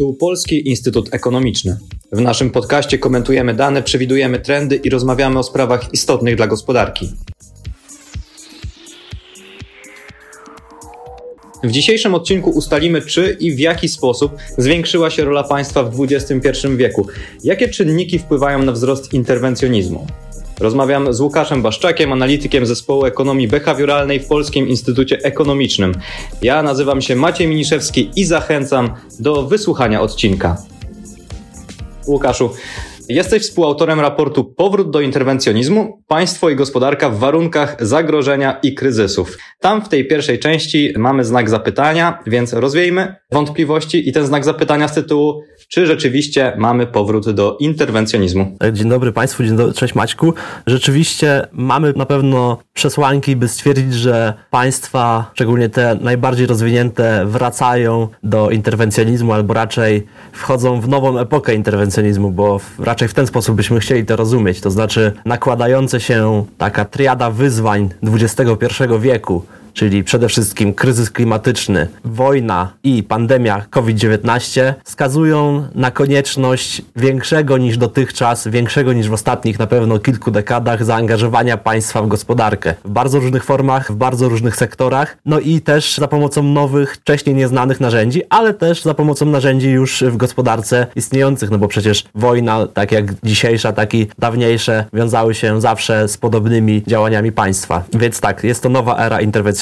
Tu Polski Instytut Ekonomiczny. W naszym podcaście komentujemy dane, przewidujemy trendy i rozmawiamy o sprawach istotnych dla gospodarki. W dzisiejszym odcinku ustalimy, czy i w jaki sposób zwiększyła się rola państwa w XXI wieku. Jakie czynniki wpływają na wzrost interwencjonizmu? Rozmawiam z Łukaszem Baszczakiem, analitykiem zespołu ekonomii behawioralnej w Polskim Instytucie Ekonomicznym. Ja nazywam się Maciej Miniszewski i zachęcam do wysłuchania odcinka. Łukaszu, Jesteś współautorem raportu Powrót do interwencjonizmu Państwo i gospodarka w warunkach zagrożenia i kryzysów. Tam w tej pierwszej części mamy znak zapytania, więc rozwiejmy wątpliwości i ten znak zapytania z tytułu czy rzeczywiście mamy powrót do interwencjonizmu. Dzień dobry Państwu, dzień dobry, cześć Maćku. Rzeczywiście mamy na pewno przesłanki, by stwierdzić, że państwa, szczególnie te najbardziej rozwinięte, wracają do interwencjonizmu albo raczej wchodzą w nową epokę interwencjonizmu, bo raczej w ten sposób byśmy chcieli to rozumieć. To znaczy nakładające się taka triada wyzwań XXI wieku, czyli przede wszystkim kryzys klimatyczny, wojna i pandemia COVID-19, wskazują na konieczność większego niż dotychczas, większego niż w ostatnich na pewno kilku dekadach zaangażowania państwa w gospodarkę. W bardzo różnych formach, w bardzo różnych sektorach, no i też za pomocą nowych, wcześniej nieznanych narzędzi, ale też za pomocą narzędzi już w gospodarce istniejących, no bo przecież wojna, tak jak dzisiejsza, tak i dawniejsze, wiązały się zawsze z podobnymi działaniami państwa. Więc tak, jest to nowa era interwencji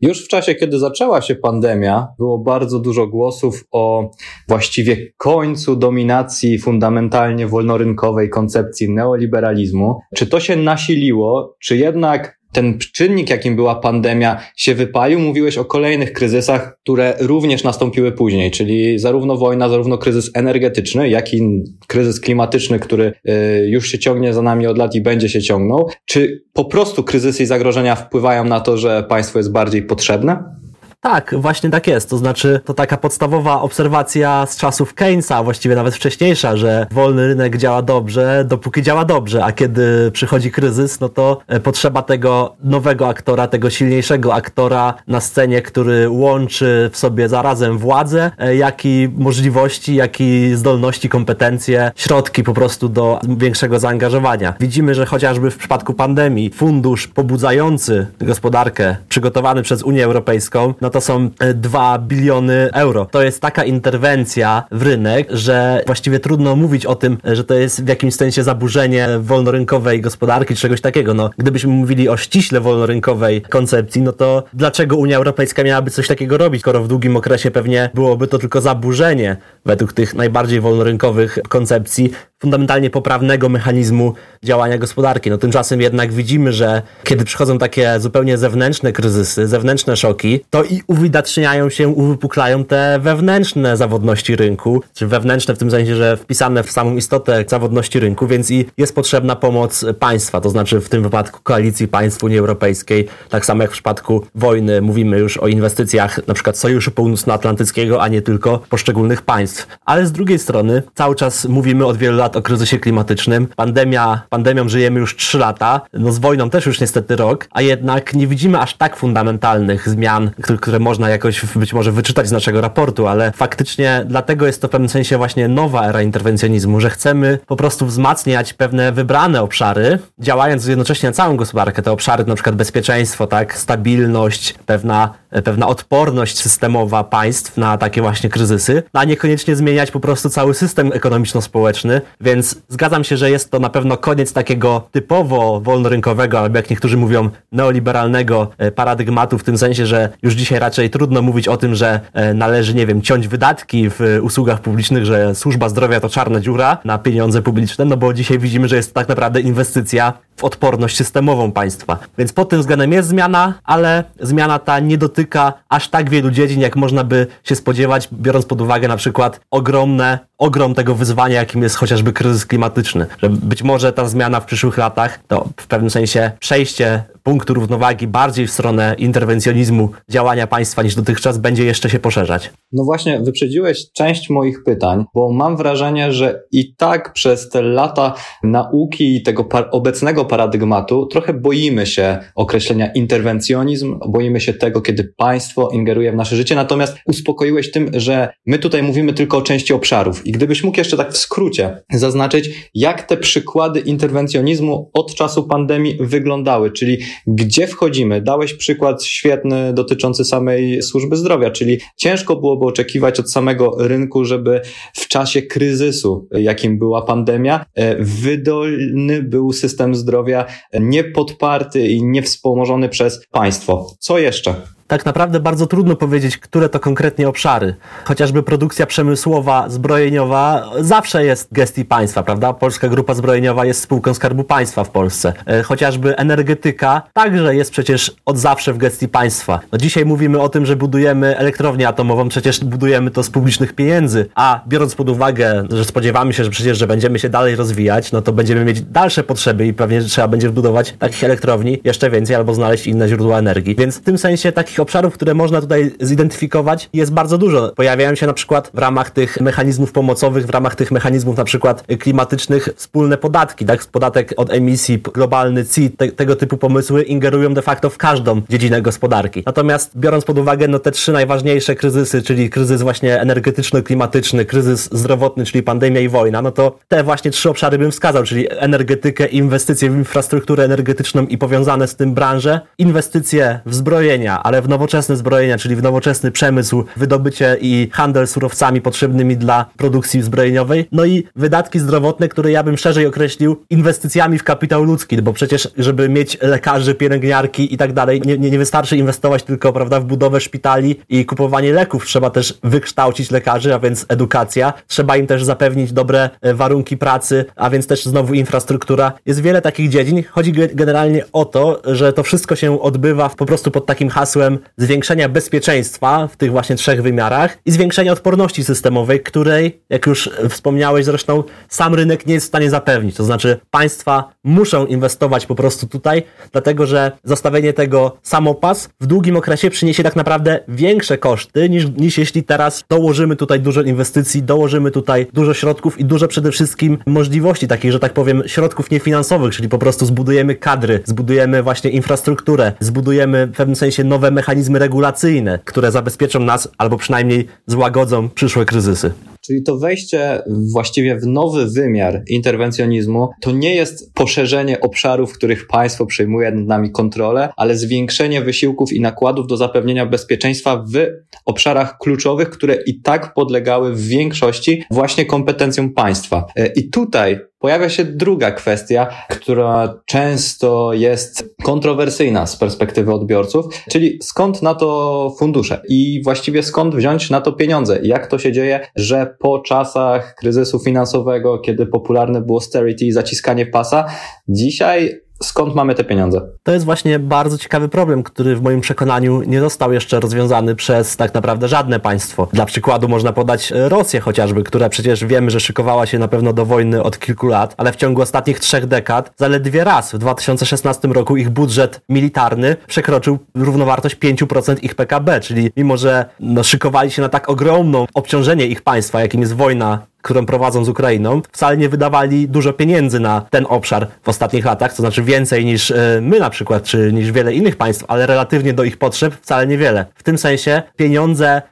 już w czasie, kiedy zaczęła się pandemia, było bardzo dużo głosów o właściwie końcu dominacji fundamentalnie wolnorynkowej koncepcji neoliberalizmu. Czy to się nasiliło, czy jednak ten czynnik, jakim była pandemia, się wypalił. Mówiłeś o kolejnych kryzysach, które również nastąpiły później, czyli zarówno wojna, zarówno kryzys energetyczny, jak i kryzys klimatyczny, który y, już się ciągnie za nami od lat i będzie się ciągnął. Czy po prostu kryzysy i zagrożenia wpływają na to, że państwo jest bardziej potrzebne? Tak, właśnie tak jest. To znaczy, to taka podstawowa obserwacja z czasów Keynesa, właściwie nawet wcześniejsza, że wolny rynek działa dobrze, dopóki działa dobrze, a kiedy przychodzi kryzys, no to e, potrzeba tego nowego aktora, tego silniejszego aktora na scenie, który łączy w sobie zarazem władzę, e, jak i możliwości, jak i zdolności, kompetencje, środki po prostu do większego zaangażowania. Widzimy, że chociażby w przypadku pandemii fundusz pobudzający gospodarkę przygotowany przez Unię Europejską, no to są 2 e, biliony euro. To jest taka interwencja w rynek, że właściwie trudno mówić o tym, że to jest w jakimś sensie zaburzenie wolnorynkowej gospodarki czegoś takiego. No, gdybyśmy mówili o ściśle wolnorynkowej koncepcji, no to dlaczego Unia Europejska miałaby coś takiego robić, skoro w długim okresie pewnie byłoby to tylko zaburzenie według tych najbardziej wolnorynkowych koncepcji fundamentalnie poprawnego mechanizmu działania gospodarki. No tymczasem jednak widzimy, że kiedy przychodzą takie zupełnie zewnętrzne kryzysy, zewnętrzne szoki, to i uwidaczniają się, uwypuklają te wewnętrzne zawodności rynku, czy wewnętrzne w tym sensie, że wpisane w samą istotę zawodności rynku, więc i jest potrzebna pomoc państwa, to znaczy w tym wypadku koalicji państw Unii Europejskiej, tak samo jak w przypadku wojny mówimy już o inwestycjach na przykład Sojuszu Północnoatlantyckiego, a nie tylko poszczególnych państw. Ale z drugiej strony cały czas mówimy od wielu lat lat o kryzysie klimatycznym. Pandemia, pandemią żyjemy już 3 lata, no z wojną też już niestety rok, a jednak nie widzimy aż tak fundamentalnych zmian, które, które można jakoś być może wyczytać z naszego raportu, ale faktycznie dlatego jest to w pewnym sensie właśnie nowa era interwencjonizmu, że chcemy po prostu wzmacniać pewne wybrane obszary, działając jednocześnie na całą gospodarkę. Te obszary, na przykład bezpieczeństwo, tak, stabilność, pewna, pewna odporność systemowa państw na takie właśnie kryzysy, a niekoniecznie zmieniać po prostu cały system ekonomiczno-społeczny, więc zgadzam się, że jest to na pewno koniec takiego typowo wolnorynkowego, albo jak niektórzy mówią, neoliberalnego e, paradygmatu, w tym sensie, że już dzisiaj raczej trudno mówić o tym, że e, należy, nie wiem, ciąć wydatki w usługach publicznych, że służba zdrowia to czarna dziura na pieniądze publiczne, no bo dzisiaj widzimy, że jest to tak naprawdę inwestycja w odporność systemową państwa. Więc pod tym względem jest zmiana, ale zmiana ta nie dotyka aż tak wielu dziedzin, jak można by się spodziewać, biorąc pod uwagę na przykład ogromne, ogrom tego wyzwania, jakim jest chociażby kryzys klimatyczny. Że być może ta zmiana w przyszłych latach to w pewnym sensie przejście punktu równowagi bardziej w stronę interwencjonizmu działania państwa niż dotychczas będzie jeszcze się poszerzać. No właśnie, wyprzedziłeś część moich pytań, bo mam wrażenie, że i tak przez te lata nauki i tego par obecnego paradygmatu trochę boimy się określenia interwencjonizm, boimy się tego, kiedy państwo ingeruje w nasze życie, natomiast uspokoiłeś tym, że my tutaj mówimy tylko o części obszarów. I gdybyś mógł jeszcze tak w skrócie zaznaczyć, jak te przykłady interwencjonizmu od czasu pandemii wyglądały, czyli gdzie wchodzimy. Dałeś przykład świetny dotyczący samej służby zdrowia, czyli ciężko byłoby oczekiwać od samego rynku, żeby w czasie kryzysu, jakim była pandemia, e, wydolny był system zdrowia niepodparty i niewspomożony przez państwo. Co jeszcze? Tak naprawdę bardzo trudno powiedzieć, które to konkretnie obszary. Chociażby produkcja przemysłowa, zbrojeniowa zawsze jest gestii państwa, prawda? Polska Grupa Zbrojeniowa jest spółką Skarbu Państwa w Polsce. E, chociażby energetyka także jest przecież od zawsze w gestii państwa. No dzisiaj mówimy o tym, że budujemy elektrownię atomową, przecież budujemy to z publicznych pieniędzy, a biorąc pod uwagę, że spodziewamy się, że przecież, że będziemy się dalej rozwijać, no to będziemy mieć dalsze potrzeby i pewnie trzeba będzie budować takich elektrowni jeszcze więcej albo znaleźć inne źródła energii. Więc w tym sensie takich obszarów, które można tutaj zidentyfikować, jest bardzo dużo. Pojawiają się na przykład w ramach tych mechanizmów pomocowych, w ramach tych mechanizmów na przykład klimatycznych wspólne podatki, tak? Podatek od emisji, globalny CIT, te, tego typu pomysły ingerują de facto w każdą dziedzinę gospodarki. Natomiast biorąc pod uwagę no, te trzy najważniejsze kryzysy, czyli kryzys właśnie energetyczno-klimatyczny, kryzys zdrowotny, czyli pandemia i wojna, no to te właśnie trzy obszary bym wskazał, czyli energetykę, inwestycje w infrastrukturę energetyczną i powiązane z tym branże, inwestycje w zbrojenia, ale w nowoczesne zbrojenia, czyli w nowoczesny przemysł, wydobycie i handel surowcami potrzebnymi dla produkcji zbrojeniowej, no i wydatki zdrowotne, które ja bym szerzej określił inwestycjami w kapitał ludzki, bo przecież, żeby mieć lekarzy, pielęgniarki i tak dalej, nie, nie, nie wystarczy inwestować tylko, prawda, w budowę szpitali i kupowanie leków, trzeba też wykształcić lekarzy, a więc edukacja, trzeba im też zapewnić dobre e, warunki pracy, a więc też znowu infrastruktura. Jest wiele takich dziedzin. Chodzi generalnie o to, że to wszystko się odbywa po prostu pod takim hasłem zwiększenia bezpieczeństwa w tych właśnie trzech wymiarach i zwiększenia odporności systemowej, której, jak już wspomniałeś zresztą, sam rynek nie jest w stanie zapewnić. To znaczy państwa muszą inwestować po prostu tutaj, dlatego że zostawienie tego samopas w długim okresie przyniesie tak naprawdę większe koszty niż, niż jeśli teraz dołożymy tutaj dużo inwestycji, dołożymy tutaj dużo środków i dużo przede wszystkim możliwości takich, że tak powiem, środków niefinansowych, czyli po prostu zbudujemy kadry, zbudujemy właśnie infrastrukturę, zbudujemy w pewnym sensie nowe mechanizmy regulacyjne, które zabezpieczą nas albo przynajmniej złagodzą przyszłe kryzysy. Czyli to wejście właściwie w nowy wymiar interwencjonizmu to nie jest poszerzenie obszarów, w których państwo przejmuje nad nami kontrolę, ale zwiększenie wysiłków i nakładów do zapewnienia bezpieczeństwa w obszarach kluczowych, które i tak podlegały w większości właśnie kompetencjom państwa. E, I tutaj Pojawia się druga kwestia, która często jest kontrowersyjna z perspektywy odbiorców, czyli skąd na to fundusze i właściwie skąd wziąć na to pieniądze. Jak to się dzieje, że po czasach kryzysu finansowego, kiedy popularne było austerity i zaciskanie pasa, dzisiaj skąd mamy te pieniądze? To jest właśnie bardzo ciekawy problem, który w moim przekonaniu nie został jeszcze rozwiązany przez tak naprawdę żadne państwo. Dla przykładu można podać Rosję chociażby, która przecież wiemy, że szykowała się na pewno do wojny od kilku lat, ale w ciągu ostatnich trzech dekad zaledwie raz w 2016 roku ich budżet militarny przekroczył równowartość 5% ich PKB, czyli mimo, że no, szykowali się na tak ogromną obciążenie ich państwa, jakim jest wojna którą prowadzą z Ukrainą, wcale nie wydawali dużo pieniędzy na ten obszar w ostatnich latach, to znaczy więcej niż e, my na przykład, czy niż wiele innych państw, ale relatywnie do ich potrzeb wcale niewiele. W tym sensie pieniądze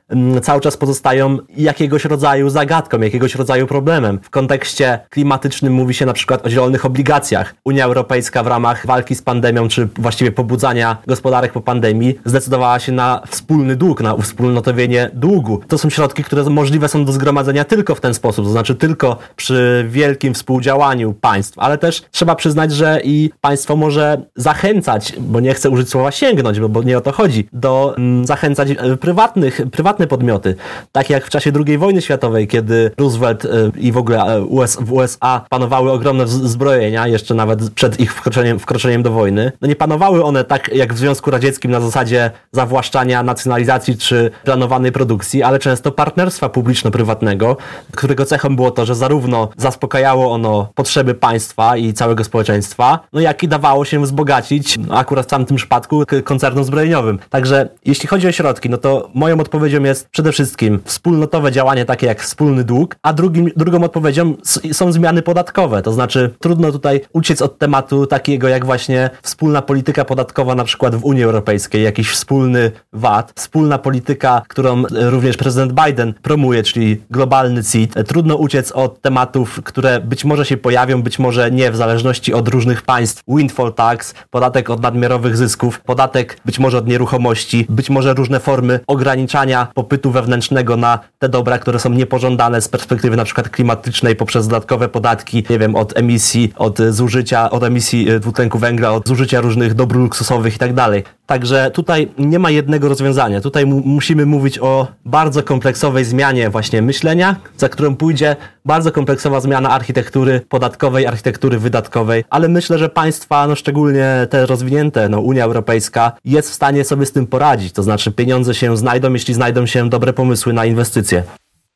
cały czas pozostają jakiegoś rodzaju zagadką, jakiegoś rodzaju problemem. W kontekście klimatycznym mówi się na przykład o zielonych obligacjach. Unia Europejska w ramach walki z pandemią, czy właściwie pobudzania gospodarek po pandemii, zdecydowała się na wspólny dług, na wspólnotowienie długu. To są środki, które możliwe są do zgromadzenia tylko w ten sposób to znaczy tylko przy wielkim współdziałaniu państw, ale też trzeba przyznać, że i państwo może zachęcać, bo nie chcę użyć słowa sięgnąć, bo, bo nie o to chodzi, do mm, zachęcać e, prywatnych, prywatne podmioty. Tak jak w czasie II wojny światowej, kiedy Roosevelt y, i w ogóle e, w USA panowały ogromne zbrojenia, jeszcze nawet przed ich wkroczeniem, wkroczeniem do wojny. No nie panowały one tak jak w Związku Radzieckim na zasadzie zawłaszczania, nacjonalizacji czy planowanej produkcji, ale często partnerstwa publiczno-prywatnego, którego cechą było to, że zarówno zaspokajało ono potrzeby państwa i całego społeczeństwa, no jak i dawało się wzbogacić, no akurat w tamtym przypadku, koncernom zbrojeniowym. Także jeśli chodzi o środki, no to moją odpowiedzią jest przede wszystkim wspólnotowe działanie takie jak wspólny dług, a drugim, drugą odpowiedzią są zmiany podatkowe, to znaczy trudno tutaj uciec od tematu takiego jak właśnie wspólna polityka podatkowa na przykład w Unii Europejskiej, jakiś wspólny VAT, wspólna polityka, którą również prezydent Biden promuje, czyli globalny CIT. Trudno uciec od tematów, które być może się pojawią, być może nie, w zależności od różnych państw. Windfall tax, podatek od nadmiarowych zysków, podatek być może od nieruchomości, być może różne formy ograniczania popytu wewnętrznego na te dobra, które są niepożądane z perspektywy na przykład klimatycznej poprzez dodatkowe podatki, nie wiem, od emisji, od zużycia, od emisji e, dwutlenku węgla, od zużycia różnych dóbr luksusowych i tak dalej. Także tutaj nie ma jednego rozwiązania. Tutaj musimy mówić o bardzo kompleksowej zmianie właśnie myślenia, za którą pójdzie bardzo kompleksowa zmiana architektury podatkowej, architektury wydatkowej, ale myślę, że państwa, no szczególnie te rozwinięte, no Unia Europejska jest w stanie sobie z tym poradzić. To znaczy pieniądze się znajdą, jeśli znajdą się dobre pomysły na inwestycje.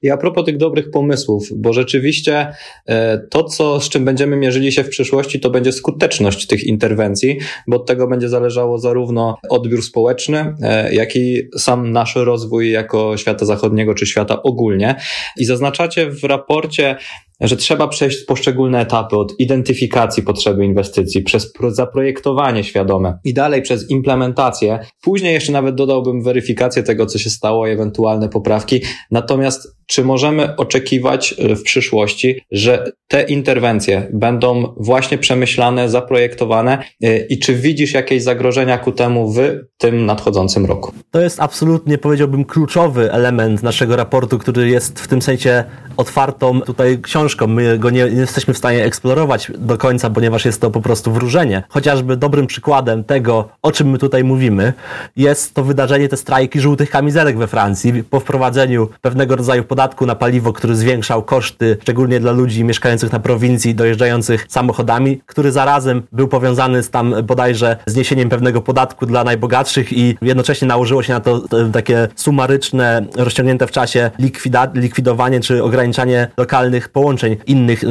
I a propos tych dobrych pomysłów, bo rzeczywiście e, to, co, z czym będziemy mierzyli się w przyszłości, to będzie skuteczność tych interwencji, bo od tego będzie zależało zarówno odbiór społeczny, e, jak i sam nasz rozwój jako świata zachodniego czy świata ogólnie. I zaznaczacie w raporcie że trzeba przejść poszczególne etapy od identyfikacji potrzeby inwestycji, przez zaprojektowanie świadome i dalej przez implementację. Później jeszcze nawet dodałbym weryfikację tego, co się stało i ewentualne poprawki. Natomiast czy możemy oczekiwać e, w przyszłości, że te interwencje będą właśnie przemyślane, zaprojektowane e, i czy widzisz jakieś zagrożenia ku temu w tym nadchodzącym roku? To jest absolutnie, powiedziałbym, kluczowy element naszego raportu, który jest w tym sensie otwartą tutaj książką. My go nie, nie jesteśmy w stanie eksplorować do końca, ponieważ jest to po prostu wróżenie. Chociażby dobrym przykładem tego, o czym my tutaj mówimy, jest to wydarzenie, te strajki żółtych kamizelek we Francji po wprowadzeniu pewnego rodzaju podatku na paliwo, który zwiększał koszty, szczególnie dla ludzi mieszkających na prowincji, dojeżdżających samochodami, który zarazem był powiązany z tam bodajże zniesieniem pewnego podatku dla najbogatszych i jednocześnie nałożyło się na to takie sumaryczne, rozciągnięte w czasie likwidowanie czy ograniczanie lokalnych połączeń innych,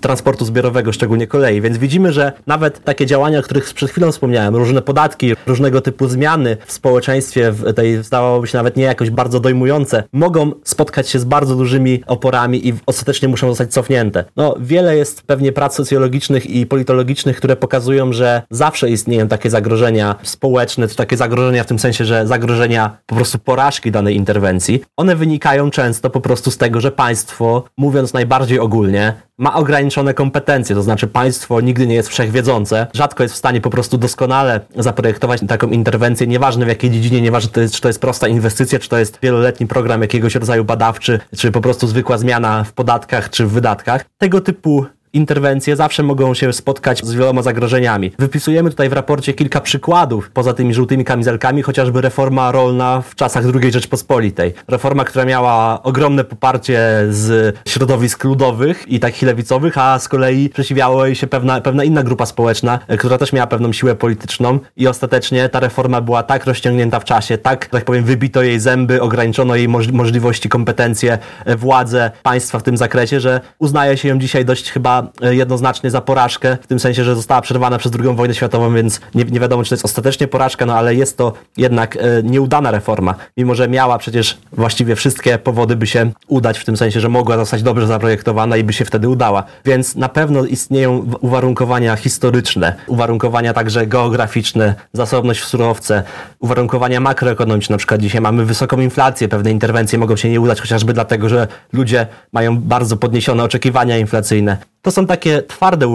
transportu zbiorowego, szczególnie kolei. Więc widzimy, że nawet takie działania, o których przed chwilą wspomniałem, różne podatki, różnego typu zmiany w społeczeństwie, w tej zdawałoby się nawet nie jakoś bardzo dojmujące, mogą spotkać się z bardzo dużymi oporami i ostatecznie muszą zostać cofnięte. No, wiele jest pewnie prac socjologicznych i politologicznych, które pokazują, że zawsze istnieją takie zagrożenia społeczne, czy takie zagrożenia w tym sensie, że zagrożenia po prostu porażki danej interwencji. One wynikają często po prostu z tego, że państwo, mówiąc najbardziej ogólnie, ma ograniczone kompetencje, to znaczy państwo nigdy nie jest wszechwiedzące, rzadko jest w stanie po prostu doskonale zaprojektować taką interwencję, nieważne w jakiej dziedzinie, nieważne czy to jest prosta inwestycja, czy to jest wieloletni program jakiegoś rodzaju badawczy, czy po prostu zwykła zmiana w podatkach, czy w wydatkach. Tego typu interwencje zawsze mogą się spotkać z wieloma zagrożeniami. Wypisujemy tutaj w raporcie kilka przykładów poza tymi żółtymi kamizelkami, chociażby reforma rolna w czasach II Rzeczpospolitej. Reforma, która miała ogromne poparcie z środowisk ludowych i takich lewicowych, a z kolei przeciwiało jej się pewna, pewna inna grupa społeczna, która też miała pewną siłę polityczną i ostatecznie ta reforma była tak rozciągnięta w czasie, tak, tak powiem, wybito jej zęby, ograniczono jej możliwości, kompetencje, władzę państwa w tym zakresie, że uznaje się ją dzisiaj dość chyba E, jednoznacznie za porażkę, w tym sensie, że została przerwana przez II wojnę światową, więc nie, nie wiadomo, czy to jest ostatecznie porażka, no ale jest to jednak e, nieudana reforma, mimo że miała przecież właściwie wszystkie powody, by się udać, w tym sensie, że mogła zostać dobrze zaprojektowana i by się wtedy udała. Więc na pewno istnieją uwarunkowania historyczne, uwarunkowania także geograficzne, zasobność w surowce, uwarunkowania makroekonomiczne. Na przykład dzisiaj mamy wysoką inflację, pewne interwencje mogą się nie udać, chociażby dlatego, że ludzie mają bardzo podniesione oczekiwania inflacyjne. To są takie twarde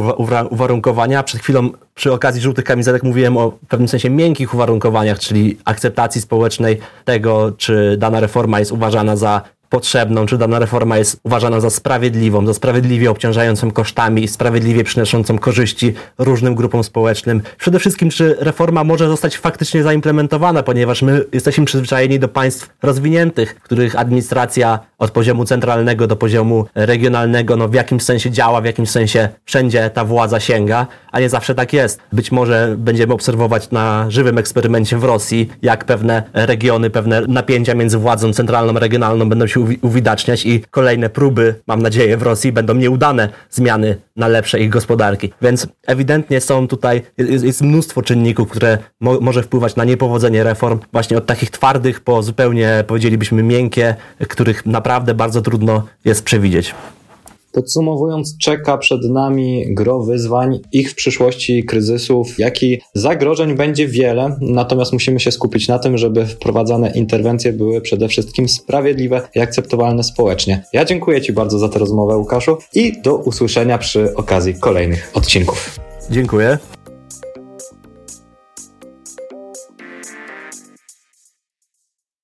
uwarunkowania. Przed chwilą przy okazji żółtych kamizelek mówiłem o w pewnym sensie miękkich uwarunkowaniach, czyli akceptacji społecznej tego, czy dana reforma jest uważana za potrzebną, czy dana reforma jest uważana za sprawiedliwą, za sprawiedliwie obciążającą kosztami i sprawiedliwie przynoszącą korzyści różnym grupom społecznym. Przede wszystkim, czy reforma może zostać faktycznie zaimplementowana, ponieważ my jesteśmy przyzwyczajeni do państw rozwiniętych, których administracja od poziomu centralnego do poziomu regionalnego, no w jakimś sensie działa, w jakimś sensie wszędzie ta władza sięga, a nie zawsze tak jest. Być może będziemy obserwować na żywym eksperymencie w Rosji, jak pewne regiony, pewne napięcia między władzą centralną regionalną będą się uwidaczniać i kolejne próby, mam nadzieję, w Rosji będą nieudane zmiany na lepsze ich gospodarki. Więc ewidentnie są tutaj, jest, jest mnóstwo czynników, które mo może wpływać na niepowodzenie reform, właśnie od takich twardych po zupełnie, powiedzielibyśmy, miękkie, których naprawdę bardzo trudno jest przewidzieć. Podsumowując, czeka przed nami gro wyzwań, ich w przyszłości kryzysów, jak i zagrożeń będzie wiele, natomiast musimy się skupić na tym, żeby wprowadzane interwencje były przede wszystkim sprawiedliwe i akceptowalne społecznie. Ja dziękuję Ci bardzo za tę rozmowę, Łukaszu, i do usłyszenia przy okazji kolejnych odcinków. Dziękuję.